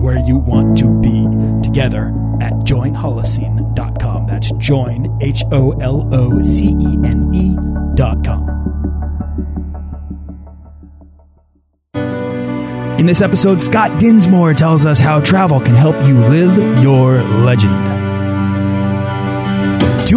where you want to be together at joinholocene.com. That's join, H O L O C E N E.com. In this episode, Scott Dinsmore tells us how travel can help you live your legend.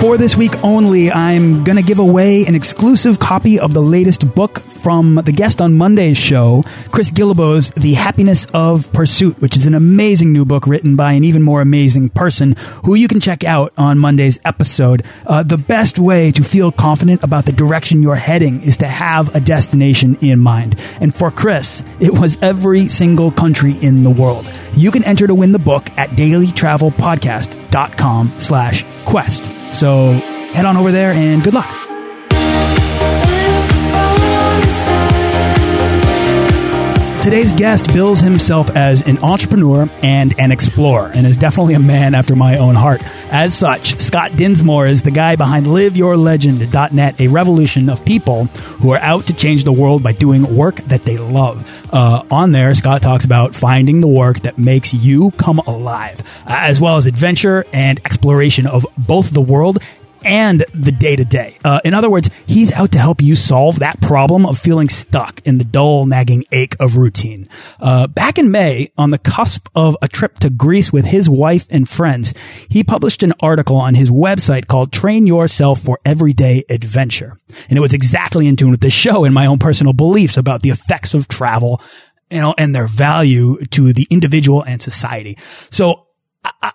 For this week only, I'm going to give away an exclusive copy of the latest book from the guest on Monday's show, Chris Guillebeau's The Happiness of Pursuit, which is an amazing new book written by an even more amazing person who you can check out on Monday's episode. Uh, the best way to feel confident about the direction you're heading is to have a destination in mind. And for Chris, it was every single country in the world. You can enter to win the book at dailytravelpodcast.com slash quest. So head on over there and good luck. Today's guest bills himself as an entrepreneur and an explorer, and is definitely a man after my own heart. As such, Scott Dinsmore is the guy behind LiveYourLegend.net, a revolution of people who are out to change the world by doing work that they love. Uh, on there, Scott talks about finding the work that makes you come alive, as well as adventure and exploration of both the world and the day to day. In other words, he's out to help you solve that problem of feeling stuck in the dull, nagging ache of routine. Uh, back in May, on the cusp of a trip to Greece with his wife and friends, he published an article on his website called Train Yourself for Everyday Adventure. And it was exactly in tune with the show and my own personal beliefs about the effects of travel you know, and their value to the individual and society. So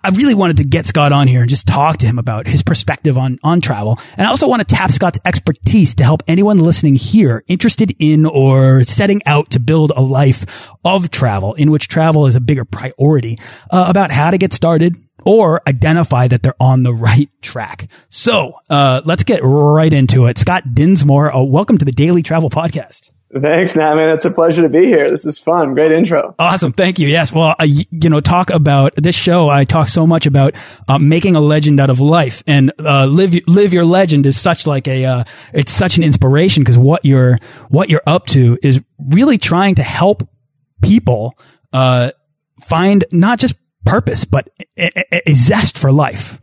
I really wanted to get Scott on here and just talk to him about his perspective on, on travel. And I also want to tap Scott's expertise to help anyone listening here interested in or setting out to build a life of travel in which travel is a bigger priority uh, about how to get started or identify that they're on the right track. So, uh, let's get right into it. Scott Dinsmore, uh, welcome to the Daily Travel Podcast. Thanks, Nat, man. It's a pleasure to be here. This is fun. Great intro. Awesome. Thank you. Yes. Well, I, you know, talk about this show. I talk so much about uh, making a legend out of life and uh, live live your legend is such like a uh, it's such an inspiration because what you're what you're up to is really trying to help people uh, find not just purpose but a, a, a zest for life.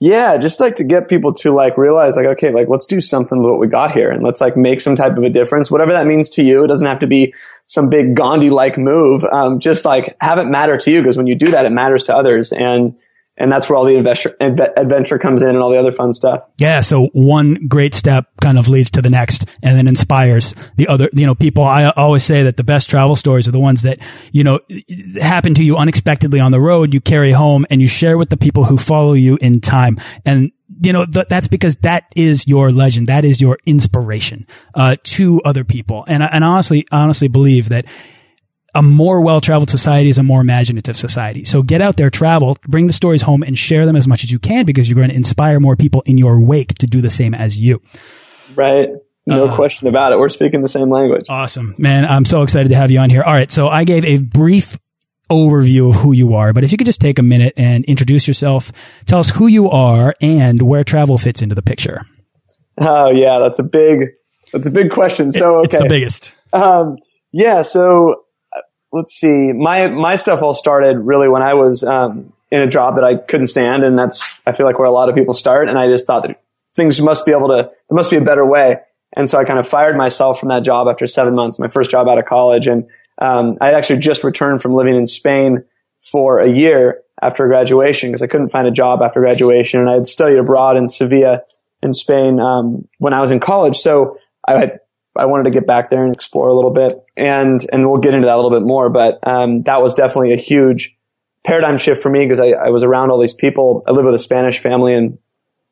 Yeah, just like to get people to like realize like, okay, like let's do something with what we got here and let's like make some type of a difference, whatever that means to you. It doesn't have to be some big Gandhi like move. Um, just like have it matter to you because when you do that, it matters to others. And and that's where all the investor, adventure comes in and all the other fun stuff. Yeah. So one great step kind of leads to the next and then inspires the other, you know, people. I always say that the best travel stories are the ones that, you know, happen to you unexpectedly on the road. You carry home and you share with the people who follow you in time. And you know, th that's because that is your legend. That is your inspiration, uh, to other people. And, and honestly, honestly believe that a more well-traveled society is a more imaginative society. So get out there, travel, bring the stories home and share them as much as you can because you're going to inspire more people in your wake to do the same as you. Right. No uh, question about it. We're speaking the same language. Awesome, man. I'm so excited to have you on here. All right. So I gave a brief overview of who you are, but if you could just take a minute and introduce yourself, tell us who you are and where travel fits into the picture. Oh yeah, that's a big, that's a big question. So okay. it's the biggest. Um, yeah. So let's see. My my stuff all started really when I was um, in a job that I couldn't stand, and that's I feel like where a lot of people start. And I just thought that things must be able to there must be a better way. And so I kind of fired myself from that job after seven months, my first job out of college. And um, I had actually just returned from living in Spain for a year after graduation because I couldn't find a job after graduation, and I had studied abroad in Sevilla in Spain um, when I was in college. So I had I wanted to get back there and explore a little bit, and and we'll get into that a little bit more. But um, that was definitely a huge paradigm shift for me because I, I, was around all these people. I live with a Spanish family and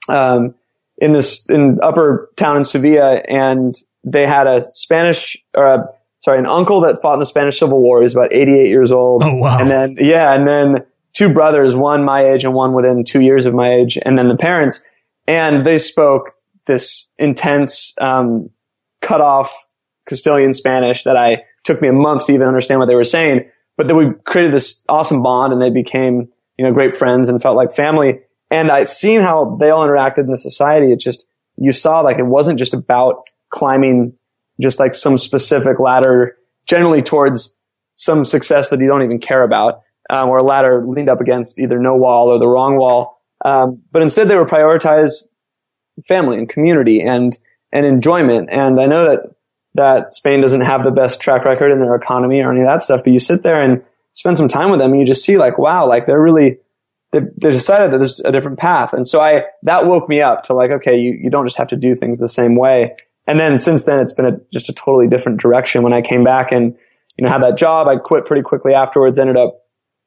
um, in this in upper town in Sevilla, and they had a Spanish or a, sorry an uncle that fought in the Spanish Civil War. He was about 88 years old. Oh wow! And then yeah, and then two brothers, one my age and one within two years of my age, and then the parents, and they spoke this intense um, cut off Castilian Spanish that I took me a month to even understand what they were saying. But then we created this awesome bond and they became, you know, great friends and felt like family. And I seen how they all interacted in the society. It just, you saw like it wasn't just about climbing just like some specific ladder, generally towards some success that you don't even care about, um, or a ladder leaned up against either no wall or the wrong wall. Um, but instead they were prioritize family and community and and enjoyment. And I know that that Spain doesn't have the best track record in their economy or any of that stuff, but you sit there and spend some time with them and you just see like, wow, like they're really, they, they decided that there's a different path. And so I, that woke me up to like, okay, you, you don't just have to do things the same way. And then since then, it's been a, just a totally different direction. When I came back and, you know, had that job, I quit pretty quickly afterwards, ended up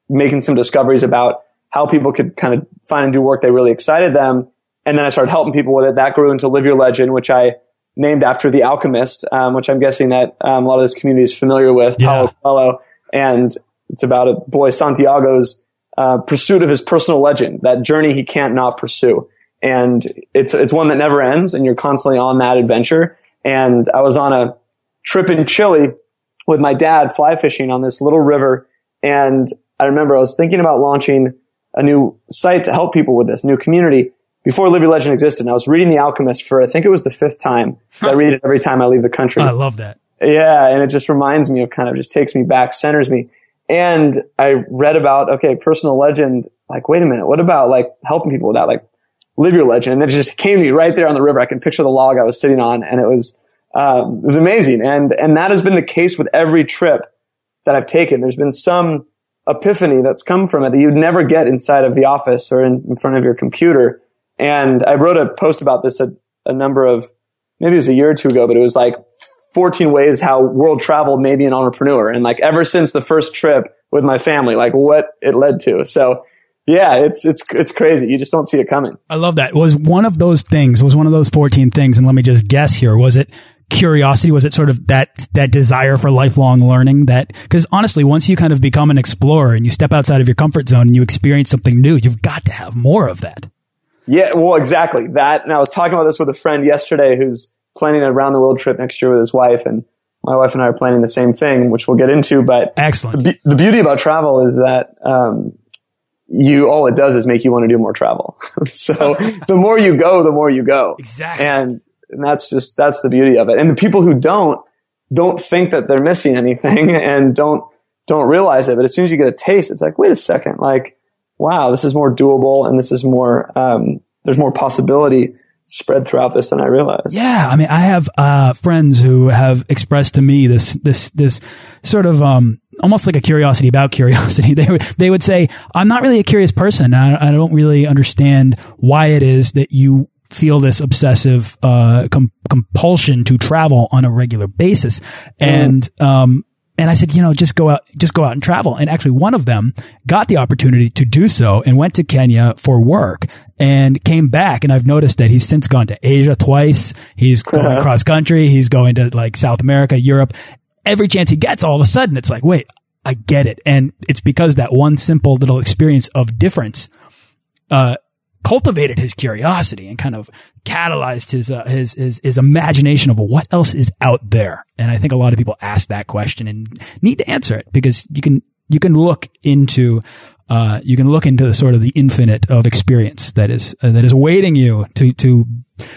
making some discoveries about how people could kind of find and do work that really excited them. And then I started helping people with it. That grew into Live Your Legend, which I named after the alchemist, um, which I'm guessing that um, a lot of this community is familiar with, yeah. Paulo Coelho. And it's about a boy, Santiago's uh, pursuit of his personal legend, that journey he can't not pursue. And it's, it's one that never ends and you're constantly on that adventure. And I was on a trip in Chile with my dad fly fishing on this little river. And I remember I was thinking about launching a new site to help people with this new community before Your Legend existed. And I was reading The Alchemist for I think it was the fifth time. I read it every time I leave the country. I love that. Yeah, and it just reminds me of kind of just takes me back, centers me. And I read about okay, personal legend. Like, wait a minute, what about like helping people with that? Like, live your legend. And it just came to me right there on the river. I can picture the log I was sitting on, and it was um, it was amazing. And and that has been the case with every trip that I've taken. There's been some epiphany that's come from it that you'd never get inside of the office or in, in front of your computer. And I wrote a post about this a, a number of, maybe it was a year or two ago, but it was like 14 ways how world travel made me an entrepreneur. And like ever since the first trip with my family, like what it led to. So yeah, it's it's it's crazy. You just don't see it coming. I love that. Was one of those things, was one of those 14 things, and let me just guess here, was it curiosity? Was it sort of that that desire for lifelong learning that because honestly, once you kind of become an explorer and you step outside of your comfort zone and you experience something new, you've got to have more of that. Yeah, well, exactly that. And I was talking about this with a friend yesterday who's planning a round the world trip next year with his wife, and my wife and I are planning the same thing, which we'll get into. But excellent. The, the beauty about travel is that um, you all it does is make you want to do more travel. so the more you go, the more you go. Exactly. And, and that's just that's the beauty of it. And the people who don't don't think that they're missing anything and don't don't realize it. But as soon as you get a taste, it's like, wait a second, like wow, this is more doable and this is more, um, there's more possibility spread throughout this than I realized. Yeah. I mean, I have, uh, friends who have expressed to me this, this, this sort of, um, almost like a curiosity about curiosity. They would, they would say, I'm not really a curious person. I, I don't really understand why it is that you feel this obsessive, uh, com compulsion to travel on a regular basis. Mm. And, um, and I said, you know, just go out, just go out and travel. And actually one of them got the opportunity to do so and went to Kenya for work and came back. And I've noticed that he's since gone to Asia twice. He's going uh-huh. cross country. He's going to like South America, Europe. Every chance he gets, all of a sudden it's like, wait, I get it. And it's because that one simple little experience of difference, uh, cultivated his curiosity and kind of catalyzed his, uh, his, his, his imagination of what else is out there. And I think a lot of people ask that question and need to answer it because you can, you can look into, uh, you can look into the sort of the infinite of experience that is, uh, that is awaiting you to, to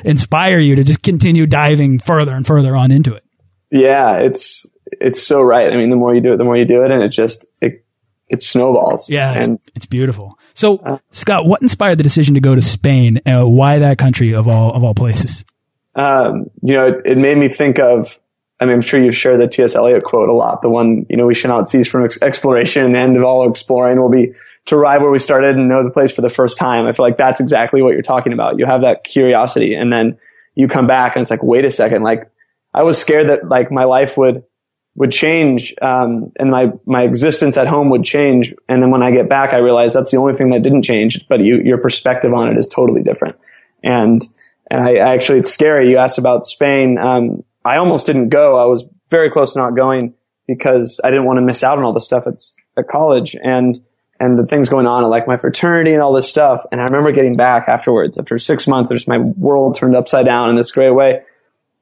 inspire you to just continue diving further and further on into it. Yeah, it's, it's so right. I mean, the more you do it, the more you do it and it just, it, it snowballs. Yeah. And it's, it's beautiful. So, uh, Scott, what inspired the decision to go to Spain? Uh, why that country of all of all places? Um, you know, it, it, made me think of. I mean, I'm sure you've shared the T.S. Eliot quote a lot. The one, you know, we should not cease from ex- exploration, and of all exploring will be to arrive where we started and know the place for the first time. I feel like that's exactly what you're talking about. You have that curiosity and then you come back and it's like, wait a second, like I was scared that like my life would would change um, and my my existence at home would change. And then when i get back i realize that's the only thing that didn't change but you, your perspective on it is totally different. And and I, I actually it's scary. You asked about spain. Um, i almost didn't go. I was very close to not going because i didn't want to miss out on all the stuff at, at college and and the things going on like my fraternity and all this stuff. And i remember getting back afterwards after six months there's my world turned upside down in this great way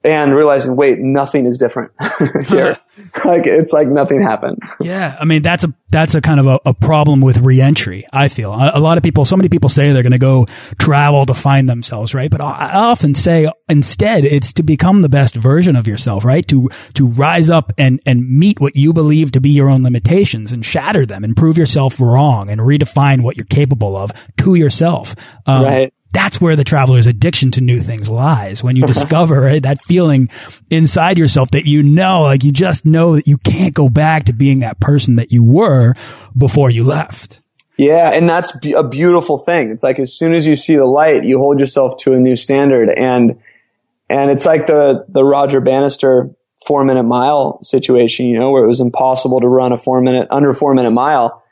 and realizing, wait, nothing is different here. like it's like nothing happened. Yeah, I mean that's a that's a kind of a, a problem with reentry. I feel a, a, lot of people, so many people say they're going to go travel to find themselves, right? But I, I often say instead it's to become the best version of yourself, right? To to rise up and and meet what you believe to be your own limitations and shatter them and prove yourself wrong and redefine what you're capable of to yourself. Um, right that's where the traveler's addiction to new things lies. When you discover right, that feeling inside yourself that you know, like you just know that you can't go back to being that person that you were before you left. Yeah, and that's a beautiful thing. It's like as soon as you see the light, you hold yourself to a new standard, and and it's like the the Roger Bannister four minute mile situation, you know, where it was impossible to run a four minute under four minute mile,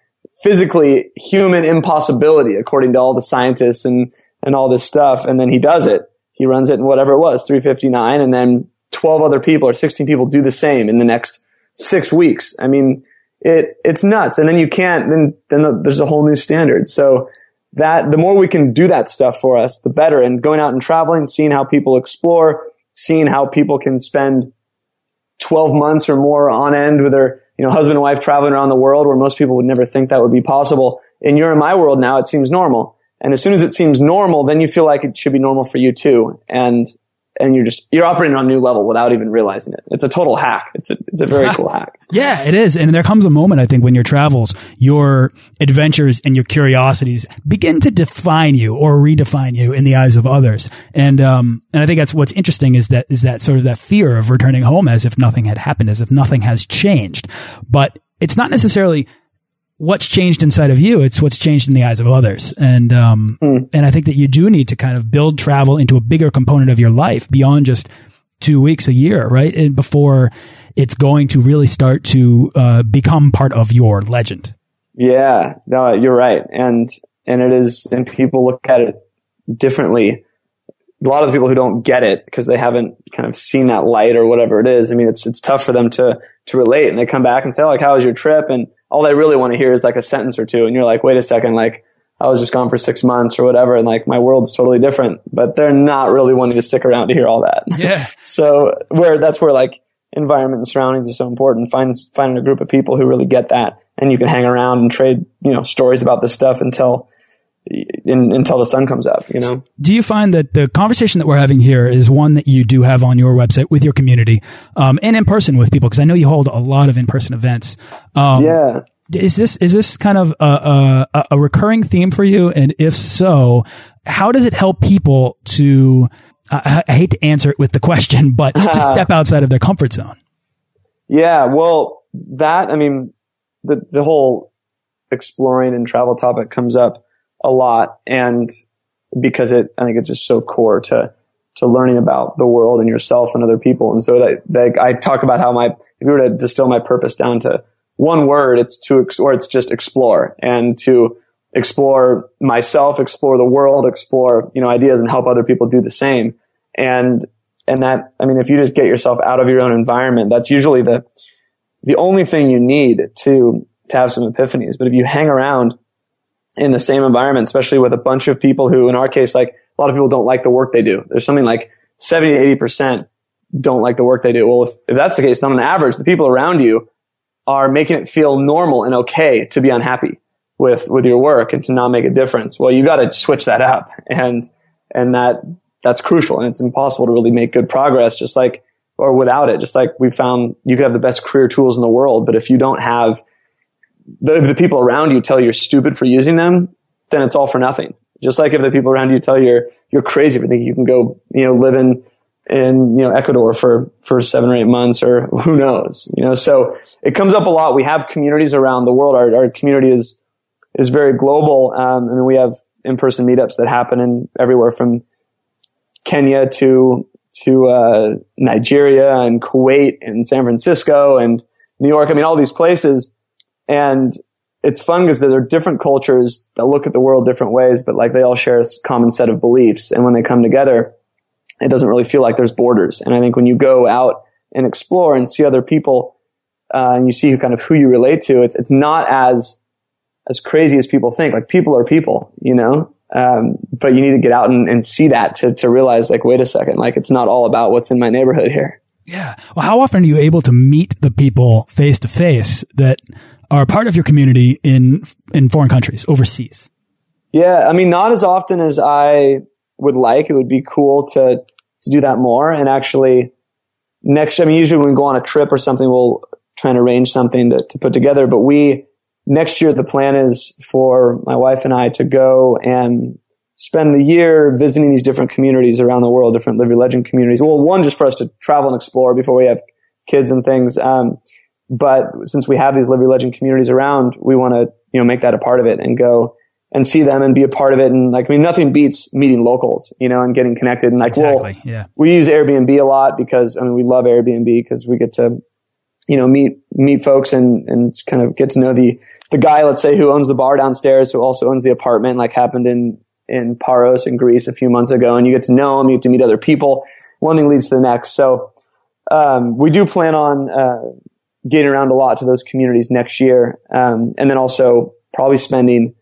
physically human impossibility according to all the scientists and and all this stuff. And then he does it. He runs it in whatever it was, 359. And then 12 other people or 16 people do the same in the next six weeks. I mean, it, it's nuts. And then you can't, then, then there's a whole new standard. So that the more we can do that stuff for us, the better. And going out and traveling, seeing how people explore, seeing how people can spend 12 months or more on end with their, you know, husband and wife traveling around the world where most people would never think that would be possible. In your and my world now, it seems normal. And as soon as it seems normal, then you feel like it should be normal for you too. And, and you're just, you're operating on a new level without even realizing it. It's a total hack. It's a, it's a very cool hack. Yeah, it is. And there comes a moment, I think, when your travels, your adventures and your curiosities begin to define you or redefine you in the eyes of others. And, um, and I think that's what's interesting is that, is that sort of that fear of returning home as if nothing had happened, as if nothing has changed. But it's not necessarily what's changed inside of you. It's what's changed in the eyes of others. And, um, mm. and I think that you do need to kind of build travel into a bigger component of your life beyond just two weeks a year, right? And before it's going to really start to, uh, become part of your legend. Yeah, no, you're right. And, and it is, and people look at it differently. A lot of the people who don't get it because they haven't kind of seen that light or whatever it is. I mean, it's, it's tough for them to, to relate and they come back and say, like, how was your trip? And, all they really want to hear is like a sentence or two. And you're like, wait a second, like I was just gone for six months or whatever. And like my world's totally different, but they're not really wanting to stick around to hear all that. Yeah. so where that's where like environment and surroundings is so important. Find, finding a group of people who really get that and you can hang around and trade, you know, stories about this stuff until, in, until the sun comes up, you know? Do you find that the conversation that we're having here is one that you do have on your website with your community, um, and in person with people? Cause I know you hold a lot of in-person events. Um, yeah. Is this, is this kind of a, a, a recurring theme for you? And if so, how does it help people to, I, I hate to answer it with the question, but to step outside of their comfort zone? Yeah. Well, that, I mean, the, the whole exploring and travel topic comes up a lot and because it, I think it's just so core to, to learning about the world and yourself and other people. And so that, that I talk about how my, if you were to distill my purpose down to one word, it's to, or it's just explore and to explore myself, explore the world, explore, you know, ideas and help other people do the same. And, and that, I mean, if you just get yourself out of your own environment, that's usually the, the only thing you need to, to have some epiphanies. But if you hang around in the same environment, especially with a bunch of people who, in our case, like a lot of people don't like the work they do. There's something like 70 to 80% don't like the work they do. Well, if, if that's the case, then on average, the people around you are making it feel normal and okay to be unhappy with, with your work and to not make a difference. Well, you got to switch that up and, and that, that's crucial and it's impossible to really make good progress just like, or without it. Just like we found you could have the best career tools in the world, but if you don't have the, the people around you tell you you're stupid for using them, then it's all for nothing. Just like if the people around you tell you you're, you're crazy for thinking you can go, you know, live in, in, you know, Ecuador for, for seven or eight months or who knows, you know, so it comes up a lot. We have communities around the world. Our, our community is, is very global. Um, I mean, we have in-person meetups that happen in everywhere from Kenya to to uh, Nigeria and Kuwait and San Francisco and New York. I mean, all these places, and it's fun because there are different cultures that look at the world different ways, but like they all share a common set of beliefs. And when they come together, it doesn't really feel like there's borders. And I think when you go out and explore and see other people, uh, and you see who kind of who you relate to, it's it's not as as crazy as people think. Like people are people, you know. Um, but you need to get out and, and see that to to realize, like, wait a second, like it's not all about what's in my neighborhood here. Yeah. Well, how often are you able to meet the people face to face that are part of your community in in foreign countries, overseas? Yeah, I mean, not as often as I would like. It would be cool to to do that more. And actually, next, I mean, usually when we go on a trip or something, we'll try and arrange something to, to put together. But we next year, the plan is for my wife and I to go and spend the year visiting these different communities around the world, different Live Legend communities. Well, one just for us to travel and explore before we have kids and things. Um, but since we have these Live Your Legend communities around, we want to, you know, make that a part of it and go and see them and be a part of it. And like, I mean, nothing beats meeting locals, you know, and getting connected. And like, exactly. yeah. we use Airbnb a lot because, I mean, we love Airbnb because we get to, you know, meet, meet folks and, and kind of get to know the, the guy, let's say, who owns the bar downstairs, who also owns the apartment, like happened in, in Paros in Greece a few months ago. And you get to know him, you get to meet other people. One thing leads to the next. So, um, we do plan on, uh, getting around a lot to those communities next year. Um, and then also probably spending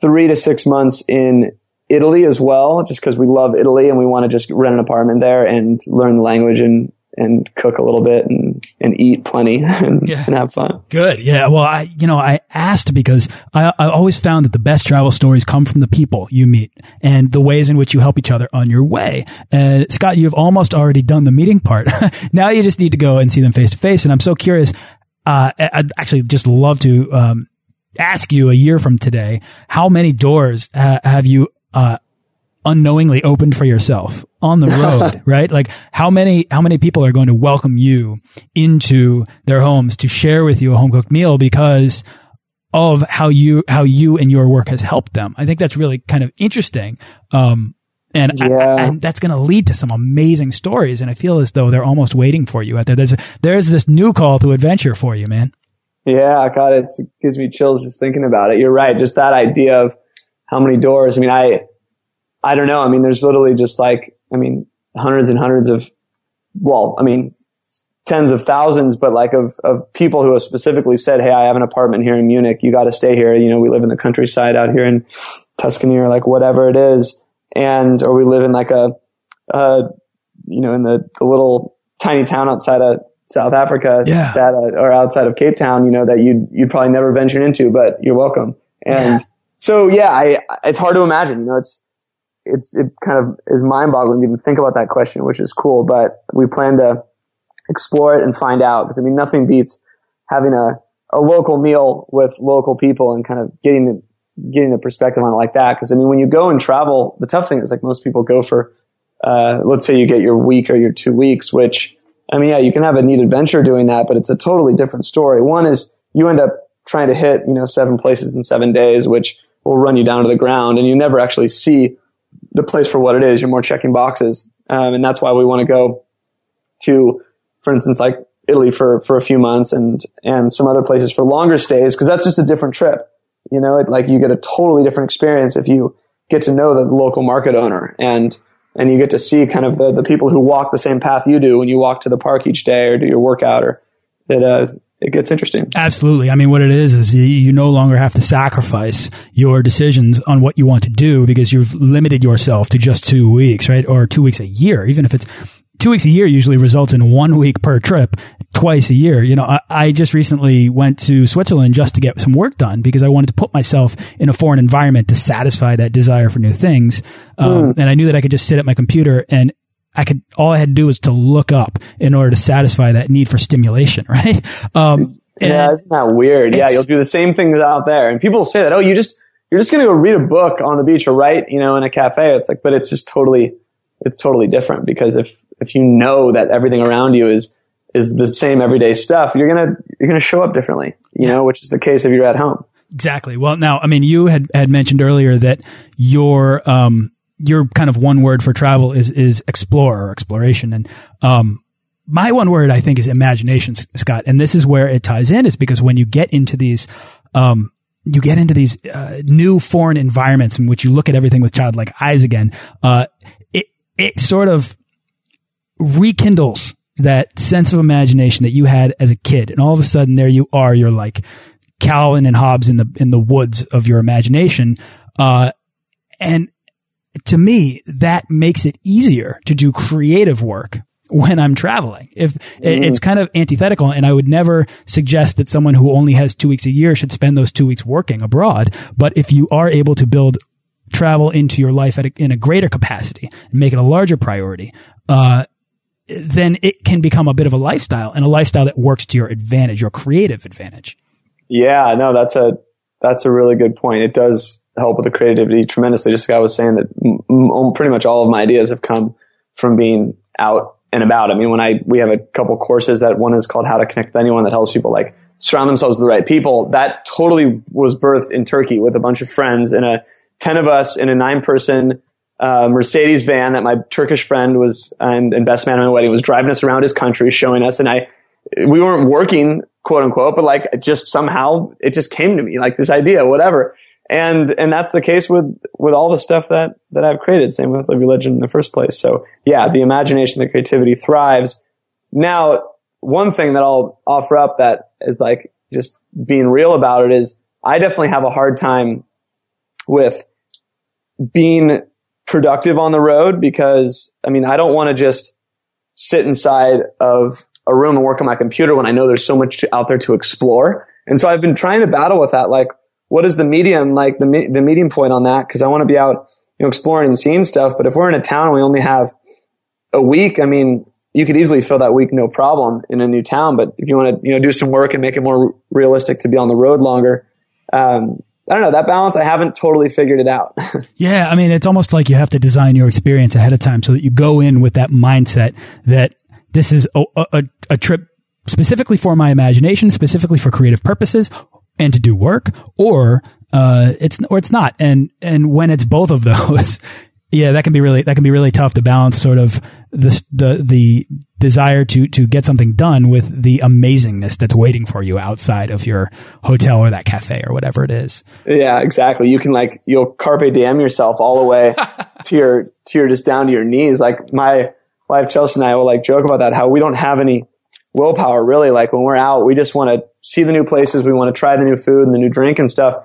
three to six months in Italy as well, just because we love Italy and we want to just rent an apartment there and learn the language and and cook a little bit and, and eat plenty and, yeah. and, have fun. Good. Yeah. Well, I, you know, I asked because I, I always found that the best travel stories come from the people you meet and the ways in which you help each other on your way. Uh, Scott, you've almost already done the meeting part. now you just need to go and see them face to face. And I'm so curious. Uh, I'd actually just love to, um, ask you a year from today, how many doors ha have you, uh, unknowingly opened for yourself on the road, right? Like how many, how many people are going to welcome you into their homes to share with you a home cooked meal because of how you, how you and your work has helped them. I think that's really kind of interesting. Um, and, yeah. I, and that's going to lead to some amazing stories. And I feel as though they're almost waiting for you out there. There's, there's this new call to adventure for you, man. Yeah, God, it gives me chills just thinking about it. You're right. Just that idea of how many doors. I mean, I, I don't know. I mean, there's literally just like, I mean, hundreds and hundreds of, well, I mean, tens of thousands, but like of, of people who have specifically said, Hey, I have an apartment here in Munich. You got to stay here. You know, we live in the countryside out here in Tuscany or like whatever it is. And, or we live in like a, uh, you know, in the, the little tiny town outside of South Africa yeah. that, uh, or outside of Cape Town, you know, that you'd, you'd probably never venture into, but you're welcome. And yeah. so, yeah, I, it's hard to imagine, you know, it's, it's it kind of is mind boggling to even think about that question, which is cool. But we plan to explore it and find out because I mean nothing beats having a a local meal with local people and kind of getting getting the perspective on it like that. Because I mean when you go and travel, the tough thing is like most people go for uh, let's say you get your week or your two weeks, which I mean yeah you can have a neat adventure doing that, but it's a totally different story. One is you end up trying to hit you know seven places in seven days, which will run you down to the ground, and you never actually see the place for what it is. You're more checking boxes. Um, and that's why we want to go to, for instance, like Italy for, for a few months and, and some other places for longer stays. Cause that's just a different trip. You know, it, like you get a totally different experience if you get to know the local market owner and, and you get to see kind of the, the people who walk the same path you do when you walk to the park each day or do your workout or that, uh, it gets interesting. Absolutely. I mean, what it is is you, you, no longer have to sacrifice your decisions on what you want to do because you've limited yourself to just two weeks, right? Or two weeks a year. Even if it's two weeks a year, usually results in one week per trip, twice a year. You know, I, I just recently went to Switzerland just to get some work done because I wanted to put myself in a foreign environment to satisfy that desire for new things. Um, mm. And I knew that I could just sit at my computer and I could, all I had to do was to look up in order to satisfy that need for stimulation, right? Um, yeah, isn't that weird? Yeah, you'll do the same things out there. And people say that, oh, you just, you're just going to go read a book on the beach or write, you know, in a cafe. It's like, but it's just totally, it's totally different because if, if you know that everything around you is, is the same everyday stuff, you're going to, you're going to show up differently, you know, which is the case if you're at home. Exactly. Well, now, I mean, you had, had mentioned earlier that your, um, your kind of one word for travel is, is explore or exploration. And, um, my one word I think is imagination, Scott. And this is where it ties in is because when you get into these, um, you get into these uh, new foreign environments in which you look at everything with childlike eyes again. Uh, it it sort of rekindles that sense of imagination that you had as a kid, and all of a sudden there you are. You're like Calvin and Hobbes in the in the woods of your imagination, uh, and to me that makes it easier to do creative work when I'm traveling. If mm. it's kind of antithetical and I would never suggest that someone who only has two weeks a year should spend those two weeks working abroad. But if you are able to build travel into your life a, in a greater capacity and make it a larger priority, uh, then it can become a bit of a lifestyle and a lifestyle that works to your advantage, your creative advantage. Yeah, no, that's a, that's a really good point. It does help with the creativity tremendously. Just like I was saying that m- pretty much all of my ideas have come from being out and about. I mean, when I, we have a couple courses that one is called How to Connect with Anyone that helps people like surround themselves with the right people. That totally was birthed in Turkey with a bunch of friends and a 10 of us in a nine person uh, Mercedes van that my Turkish friend was and, and best man at my wedding was driving us around his country, showing us. And I, we weren't working, quote unquote, but like just somehow it just came to me like this idea, whatever and and that's the case with with all the stuff that that I've created. Same with the religion in the first place. So yeah, the imagination, the creativity thrives. Now, one thing that I'll offer up that is like just being real about it is I definitely have a hard time with being productive on the road because I mean I don't want to just sit inside of a room and work on my computer when I know there's so much out there to explore. And so I've been trying to battle with that. Like, what is the medium like the the medium point on that? Because I want to be out, you know, exploring and seeing stuff. But if we're in a town and we only have a week, I mean, you could easily fill that week no problem in a new town. But if you want to, you know, do some work and make it more realistic to be on the road longer, um, I don't know that balance. I haven't totally figured it out. yeah, I mean, it's almost like you have to design your experience ahead of time so that you go in with that mindset that this is a, a, a trip specifically for my imagination, specifically for creative purposes, and to do work, or uh, it's or it's not. And and when it's both of those, yeah, that can be really that can be really tough to balance sort of the the the desire to to get something done with the amazingness that's waiting for you outside of your hotel or that cafe or whatever it is. Yeah, exactly. You can like you'll carpe diem yourself all the way to your to your just down to your knees. Like my wife Chelsea and I will like joke about that how we don't have any willpower really. Like when we're out, we just want to see the new places. We want to try the new food and the new drink and stuff.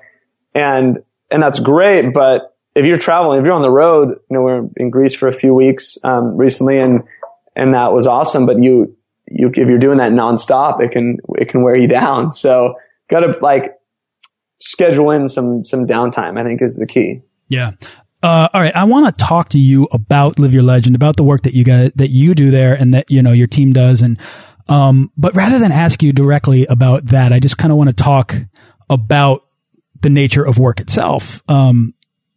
And, and that's great. But if you're traveling, if you're on the road, you know, we're in Greece for a few weeks, um, recently and, and that was awesome. But you, you, if you're doing that nonstop, it can, it can wear you down. So gotta like schedule in some, some downtime, I think is the key. Yeah. Uh, all right, I want to talk to you about Live Your Legend, about the work that you guys that you do there, and that you know your team does, and um, but rather than ask you directly about that, I just kind of want to talk about the nature of work itself, um,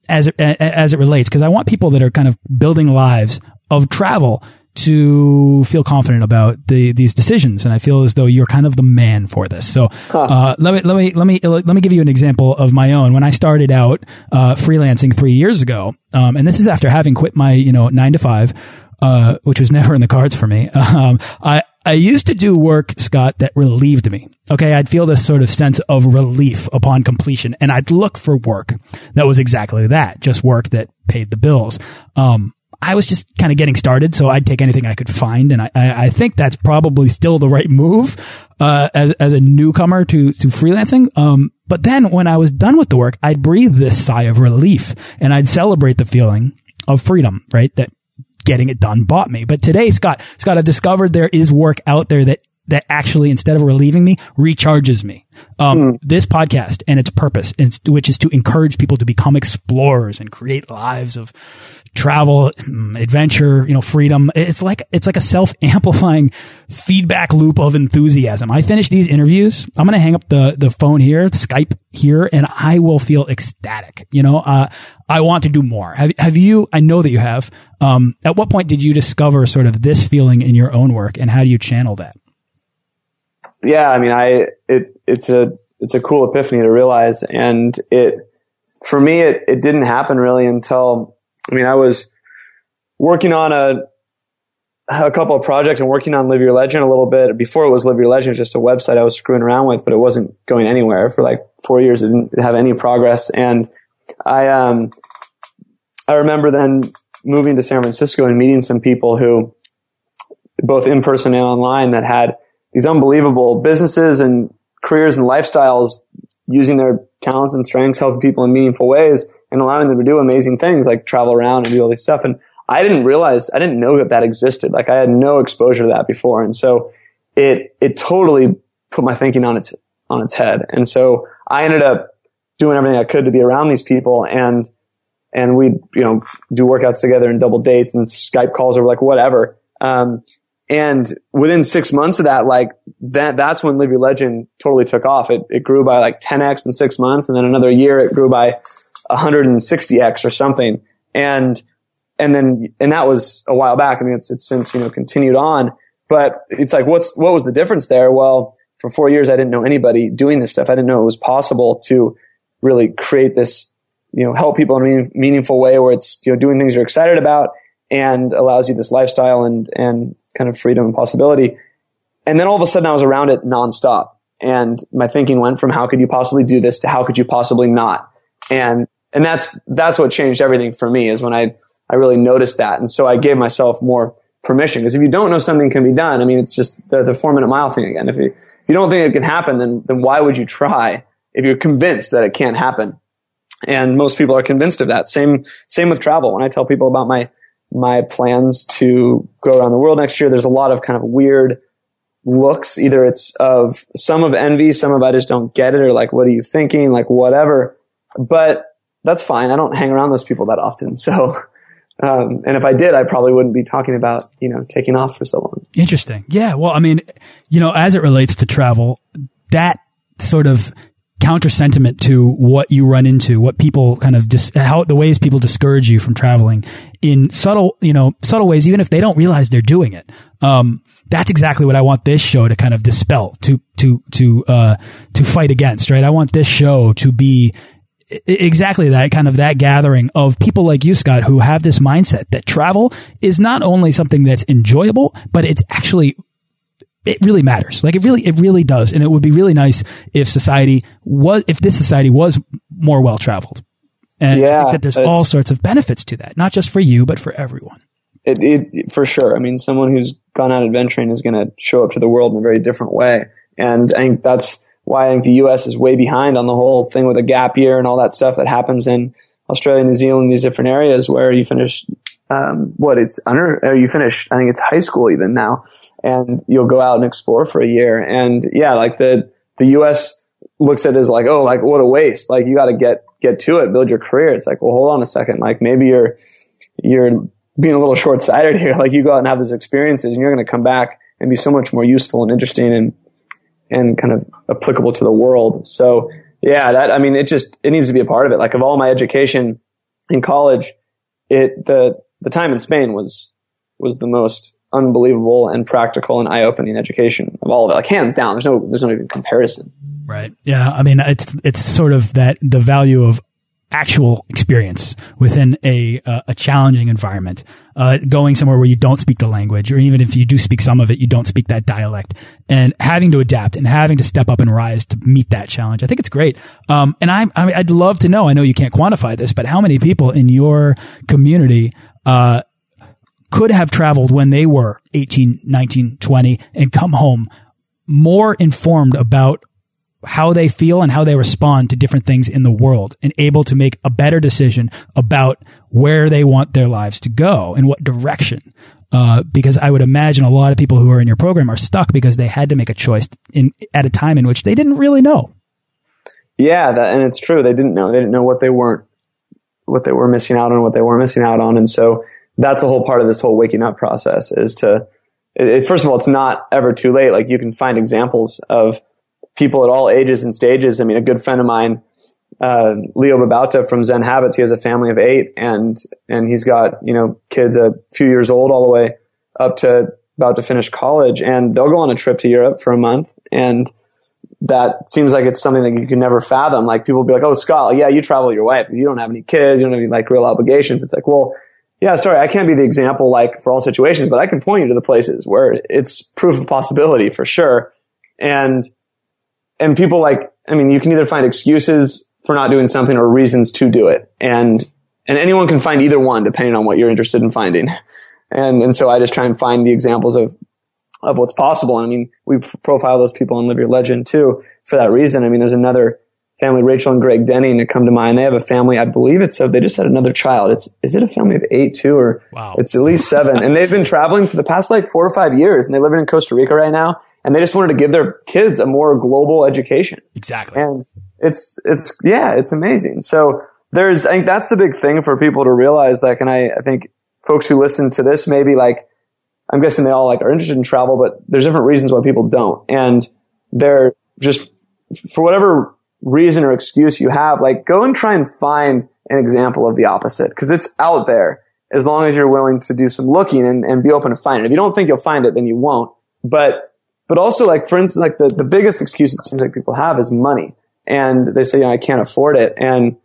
as it, as it relates, because I want people that are kind of building lives of travel to feel confident about the, these decisions. And I feel as though you're kind of the man for this. So, uh, let me, let me, let me, let me give you an example of my own. When I started out, uh, freelancing three years ago, um, and this is after having quit my, you know, nine to five, uh, which was never in the cards for me. Um, I, I used to do work, Scott, that relieved me. Okay. I'd feel this sort of sense of relief upon completion and I'd look for work that was exactly that, just work that paid the bills. Um, I was just kind of getting started, so I'd take anything I could find, and I, I think that's probably still the right move uh, as as a newcomer to to freelancing. Um, but then when I was done with the work, I'd breathe this sigh of relief, and I'd celebrate the feeling of freedom, right? That getting it done bought me. But today, Scott, Scott, I've discovered there is work out there that that actually, instead of relieving me, recharges me. Um, mm. This podcast and its purpose, which is to encourage people to become explorers and create lives of travel, mm, adventure, you know, freedom. It's like, it's like a self amplifying feedback loop of enthusiasm. I finish these interviews. I'm going to hang up the, the phone here, Skype here, and I will feel ecstatic. You know, uh, I want to do more. Have, have you, I know that you have, um, at what point did you discover sort of this feeling in your own work and how do you channel that? Yeah. I mean, I, it, it's a, it's a cool epiphany to realize. And it, for me, it, it didn't happen really until, I mean, I was working on a, a couple of projects and working on Live Your Legend a little bit. Before it was Live Your Legend, just a website I was screwing around with, but it wasn't going anywhere for like four years. It didn't have any progress. And I, um, I remember then moving to San Francisco and meeting some people who, both in person and online, that had these unbelievable businesses and careers and lifestyles using their talents and strengths, helping people in meaningful ways and allowing them to do amazing things like travel around and do all this stuff. And I didn't realize, I didn't know that that existed. Like I had no exposure to that before. And so it, it totally put my thinking on its, on its head. And so I ended up doing everything I could to be around these people and, and we'd, you know, do workouts together and double dates and Skype calls or like whatever. Um, and within six months of that, like that, that's when Live Your Legend totally took off. It, it grew by like 10x in six months. And then another year it grew by 160x or something. And, and then, and that was a while back. I mean, it's, it's since, you know, continued on, but it's like, what's, what was the difference there? Well, for four years, I didn't know anybody doing this stuff. I didn't know it was possible to really create this, you know, help people in a meaning, meaningful way where it's, you know, doing things you're excited about and allows you this lifestyle and, and kind of freedom and possibility. And then all of a sudden I was around it nonstop. And my thinking went from how could you possibly do this to how could you possibly not? And, and that's, that's what changed everything for me is when I, I really noticed that. And so I gave myself more permission because if you don't know something can be done, I mean, it's just the, the four minute mile thing again. If you, if you don't think it can happen, then, then why would you try if you're convinced that it can't happen? And most people are convinced of that. Same, same with travel. When I tell people about my, my plans to go around the world next year, there's a lot of kind of weird looks. Either it's of some of envy, some of I just don't get it, or like, what are you thinking? Like, whatever. But that's fine. I don't hang around those people that often. So, um, and if I did, I probably wouldn't be talking about, you know, taking off for so long. Interesting. Yeah. Well, I mean, you know, as it relates to travel, that sort of counter sentiment to what you run into, what people kind of how the ways people discourage you from traveling in subtle, you know, subtle ways, even if they don't realize they're doing it. Um, that's exactly what I want this show to kind of dispel, to to to uh, to fight against. Right? I want this show to be exactly that kind of that gathering of people like you, Scott, who have this mindset that travel is not only something that's enjoyable, but it's actually it really matters. Like it really, it really does. And it would be really nice if society was, if this society was more well traveled. And yeah, I think that there's all sorts of benefits to that, not just for you, but for everyone. It, it, for sure. I mean, someone who's gone out adventuring is going to show up to the world in a very different way. And I think that's why I think the U.S. is way behind on the whole thing with a gap year and all that stuff that happens in Australia, New Zealand, these different areas where you finish, um, what it's under, you finish, I think it's high school even now and you'll go out and explore for a year. And yeah, like the, the U.S. looks at it as like, oh, like what a waste. Like you got to get, get to it, build your career. It's like, well, hold on a second. Like maybe you're, you're being a little short sighted here. Like you go out and have these experiences and you're going to come back and be so much more useful and interesting and, and kind of applicable to the world. So yeah, that, I mean, it just, it needs to be a part of it. Like of all my education in college, it, the, the time in Spain was, was the most unbelievable and practical and eye-opening education of all of it. Like hands down, there's no there's no even comparison. Right. Yeah. I mean, it's it's sort of that the value of actual experience within a uh, a challenging environment. Uh, going somewhere where you don't speak the language, or even if you do speak some of it, you don't speak that dialect, and having to adapt and having to step up and rise to meet that challenge. I think it's great. Um, and I, I mean, I'd love to know. I know you can't quantify this, but how many people in your community uh, could have traveled when they were 18, 19, 20 and come home more informed about how they feel and how they respond to different things in the world and able to make a better decision about where they want their lives to go and what direction. Uh, because I would imagine a lot of people who are in your program are stuck because they had to make a choice in at a time in which they didn't really know. Yeah, that, and it's true. They didn't know. They didn't know what they weren't, what they were missing out on, what they weren't missing out on, and so that's a whole part of this whole waking up process is to, it, first of all, it's not ever too late. Like you can find examples of people at all ages and stages. I mean, a good friend of mine, uh, Leo Babauta from Zen Habits, he has a family of eight and, and he's got, you know, kids a few years old all the way up to about to finish college and they'll go on a trip to Europe for a month and that seems like it's something that you can never fathom. Like people be like, "Oh, Scott, yeah, you travel your wife, you don't have any kids, you don't have any like real obligations." It's like, well, yeah, sorry, I can't be the example like for all situations, but I can point you to the places where it's proof of possibility for sure. And and people like, I mean, you can either find excuses for not doing something or reasons to do it, and and anyone can find either one depending on what you're interested in finding. And and so I just try and find the examples of of what's possible. I mean, we profile those people on Live Your Legend too for that reason. I mean, there's another family, Rachel and Greg Denning, that come to mind. They have a family, I believe it's so they just had another child. It's is it a family of eight too, or wow. it's at least seven. and they've been traveling for the past like four or five years, and they live in Costa Rica right now. And they just wanted to give their kids a more global education. Exactly. And it's it's yeah, it's amazing. So there's I think that's the big thing for people to realize. Like, and I I think folks who listen to this maybe like I'm guessing they all like are interested in travel, but there's different reasons why people don't. And they're just, for whatever reason or excuse you have, like go and try and find an example of the opposite. Cause it's out there as long as you're willing to do some looking and, and be open to find it. If you don't think you'll find it, then you won't. But, but also like, for instance, like the, the biggest excuse it seems like people have is money. And they say, you know, I can't afford it. And,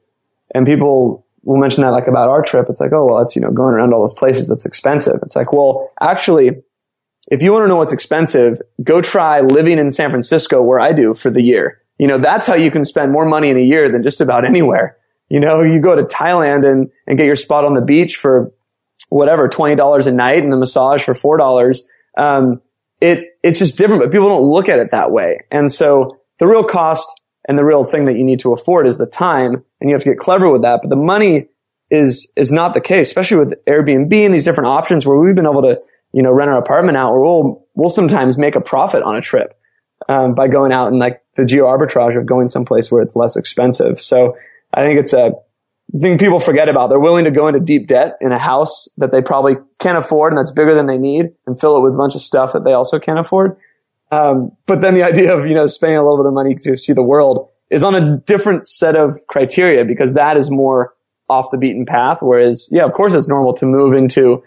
and people we'll mention that like about our trip. It's like, oh, well, it's, you know, going around all those places that's expensive. It's like, well, actually, if you want to know what's expensive, go try living in San Francisco where I do for the year. You know, that's how you can spend more money in a year than just about anywhere. You know, you go to Thailand and, and get your spot on the beach for whatever, $20 a night and the massage for $4. Um, it, it's just different, but people don't look at it that way. And so the real cost and the real thing that you need to afford is the time and you have to get clever with that. But the money is, is not the case, especially with Airbnb and these different options where we've been able to, you know, rent our apartment out where we'll, we'll sometimes make a profit on a trip, um, by going out and like the geo arbitrage of going someplace where it's less expensive. So I think it's a thing people forget about. They're willing to go into deep debt in a house that they probably can't afford and that's bigger than they need and fill it with a bunch of stuff that they also can't afford. Um, but then the idea of, you know, spending a little bit of money to see the world is on a different set of criteria because that is more off the beaten path. Whereas, yeah, of course it's normal to move into,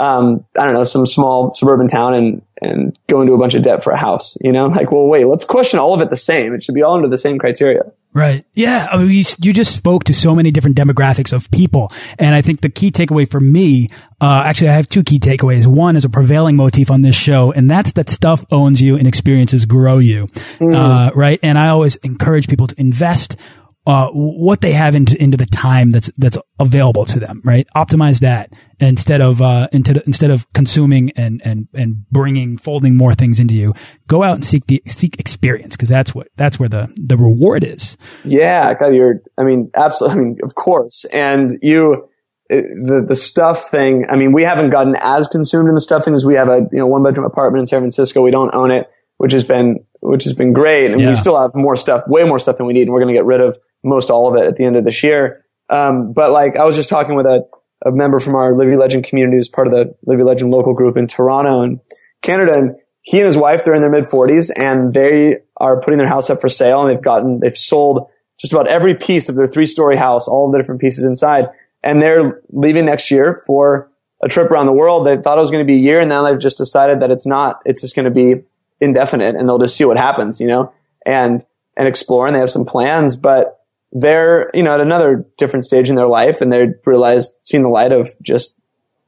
um, I don't know, some small suburban town and, and go into a bunch of debt for a house, you know? Like, well, wait, let's question all of it the same. It should be all under the same criteria. Right. Yeah. I mean, you, you just spoke to so many different demographics of people. And I think the key takeaway for me, uh, actually, I have two key takeaways. One is a prevailing motif on this show, and that's that stuff owns you and experiences grow you. Mm. Uh, right. And I always encourage people to invest uh, what they have into, into the time that's that's available to them, right? Optimize that instead of uh, into, instead of consuming and and and bringing folding more things into you. Go out and seek the seek experience because that's what that's where the the reward is. Yeah, God, you're. I mean, absolutely. I mean, of course. And you, the the stuff thing. I mean, we haven't gotten as consumed in the stuff thing as we have a you know one bedroom apartment in San Francisco. We don't own it, which has been which has been great, and yeah. we still have more stuff, way more stuff than we need, and we're going to get rid of most all of it at the end of this year. Um, but like I was just talking with a, a member from our Live Your Legend community who's part of the Live Your Legend local group in Toronto and Canada. And he and his wife, they're in their mid forties and they are putting their house up for sale and they've gotten, they've sold just about every piece of their three story house, all the different pieces inside. And they're leaving next year for a trip around the world. They thought it was going to be a year and now they've just decided that it's not, it's just going to be indefinite and they'll just see what happens, you know, and, and explore and they have some plans, but they're, you know, at another different stage in their life and they realized seeing the light of just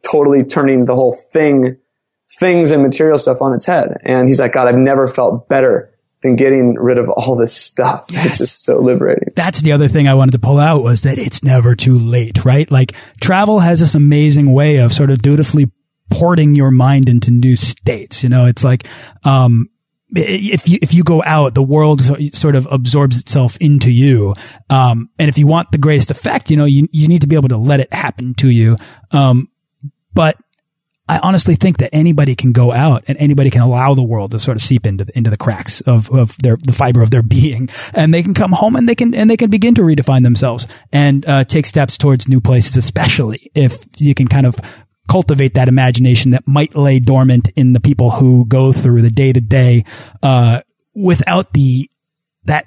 totally turning the whole thing, things and material stuff on its head. And he's like, God, I've never felt better than getting rid of all this stuff. Yes. It's just so liberating. That's the other thing I wanted to pull out was that it's never too late, right? Like travel has this amazing way of sort of dutifully porting your mind into new states. You know, it's like, um, if you if you go out, the world sort of absorbs itself into you. Um, and if you want the greatest effect, you know, you you need to be able to let it happen to you. Um, but I honestly think that anybody can go out and anybody can allow the world to sort of seep into the, into the cracks of, of their the fiber of their being, and they can come home and they can and they can begin to redefine themselves and uh, take steps towards new places, especially if you can kind of cultivate that imagination that might lay dormant in the people who go through the day to day, uh, without the, that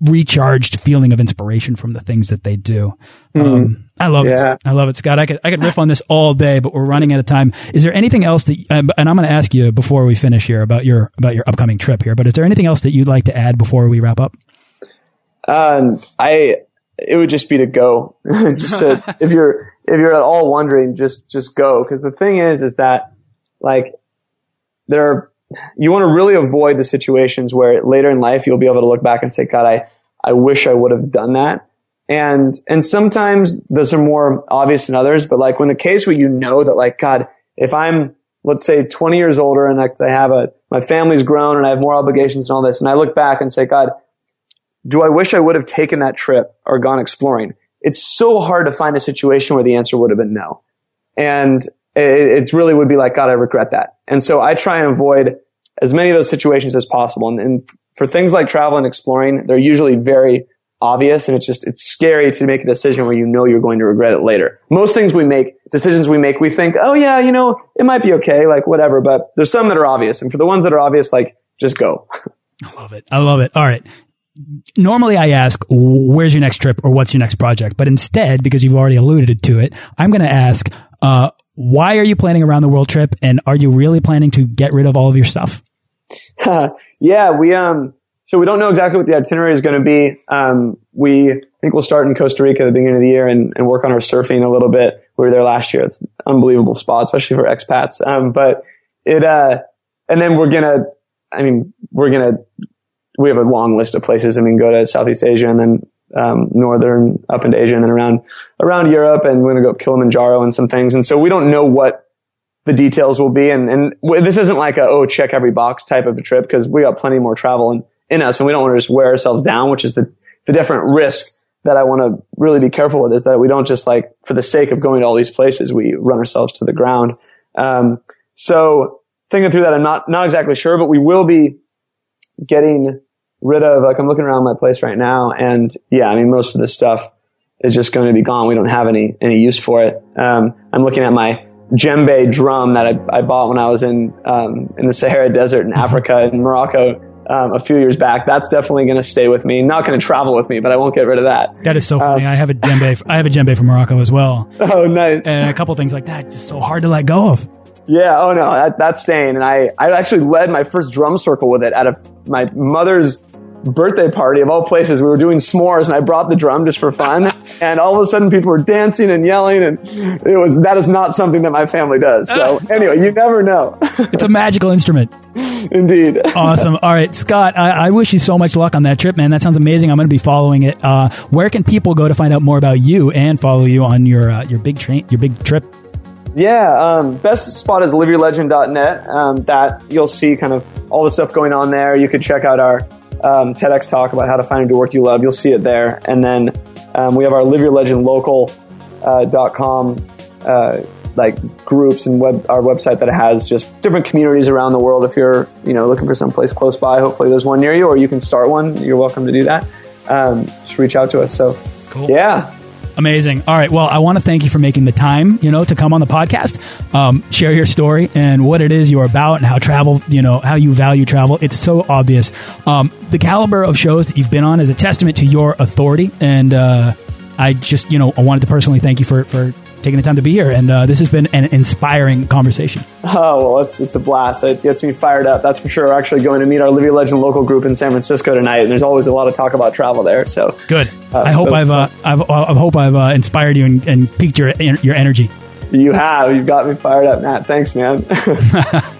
recharged feeling of inspiration from the things that they do. Mm. Um, I love Yeah. it. I love it, Scott. I could I could riff on this all day, but we're running out of time. Is there anything else that? And I'm going to ask you before we finish here about your about your upcoming trip here. But is there anything else that you'd like to add before we wrap up? Um, I it would just be to go. just to if you're if you're at all wondering, just just go. Because the thing is, is that like there are you want to really avoid the situations where later in life you'll be able to look back and say, God, I I wish I would have done that. And and sometimes those are more obvious than others. But like when the case where you know that like God, if I'm let's say 20 years older and I have a my family's grown and I have more obligations and all this, and I look back and say, God, do I wish I would have taken that trip or gone exploring? It's so hard to find a situation where the answer would have been no. And it, it really would be like, God, I regret that. And so I try and avoid as many of those situations as possible. And, and for things like travel and exploring, they're usually very obvious and it's just, it's scary to make a decision where you know you're going to regret it later. Most things we make, decisions we make, we think, oh yeah, you know, it might be okay, like whatever, but there's some that are obvious. And for the ones that are obvious, like just go. I love it. I love it. All right. Normally I ask, where's your next trip or what's your next project? But instead, because you've already alluded to it, I'm going to ask, uh, why are you planning around the world trip? And are you really planning to get rid of all of your stuff? yeah, we, um, so we don't know exactly what the itinerary is going to be. Um, we think we'll start in Costa Rica at the beginning of the year and, and work on our surfing a little bit. We were there last year. It's an unbelievable spot, especially for expats. Um, but it, uh, and then we're going to, I mean, we're going to, we have a long list of places. I mean, go to Southeast Asia and then, um, northern up into Asia and then around, around Europe. And we're to go up Kilimanjaro and some things. And so we don't know what the details will be. And, and w- this isn't like a, oh, check every box type of a trip because we got plenty more travel in, in us and we don't want to just wear ourselves down, which is the, the different risk that I want to really be careful with is that we don't just like, for the sake of going to all these places, we run ourselves to the ground. Um, so thinking through that, I'm not, not exactly sure, but we will be getting rid of, like I'm looking around my place right now and yeah, I mean, most of this stuff is just going to be gone. We don't have any, any use for it. Um, I'm looking at my djembe drum that I, I bought when I was in, um, in the Sahara Desert in Africa in Morocco. Um, a few years back, that's definitely going to stay with me. Not going to travel with me, but I won't get rid of that. That is so funny. I have a djembe. I have a djembe from Morocco as well, Oh, nice. and a couple things like that. Just so hard to let go of. Yeah. Oh no, that, that's staying. And I, I actually led my first drum circle with it at a, my mother's birthday party of all places. We were doing s'mores and I brought the drum just for fun. and all of a sudden people were dancing and yelling and it was, that is not something that my family does. So anyway, you never know. It's a magical instrument. Indeed. Awesome. All right, Scott, I, I wish you so much luck on that trip, man. That sounds amazing. I'm going to be following it. Uh, where can people go to find out more about you and follow you on your uh, your big train, your big trip? Yeah, um, best spot is liveyourlegend.net. Um, that you'll see kind of all the stuff going on there. You could check out our um, TEDx talk about how to find do work you love. You'll see it there. And then um, we have our Live Your uh, dot com uh, like groups and web our website that has just different communities around the world. If you're you know looking for some place close by, hopefully there's one near you, or you can start one. You're welcome to do that. Um, just reach out to us. So Cool. yeah. Amazing. All right. Well, I want to thank you for making the time, you know, to come on the podcast, um, share your story and what it is you're about and how travel, you know, how you value travel. It's so obvious. Um, the caliber of shows that you've been on is a testament to your authority. And, uh, I just, you know, I wanted to personally thank you for, for taking the time to be here. And, uh, this has been an inspiring conversation. Oh, well, it's, it's a blast. It gets me fired up. That's for sure. We're actually going to meet our Your Legend local group in San Francisco tonight, and there's always a lot of talk about travel there. So Good. Uh, I hope so- I've, uh, I've, I hope I've, uh, inspired you and, and piqued your, your energy. you have. You've got me fired up, Matt. Thanks, man.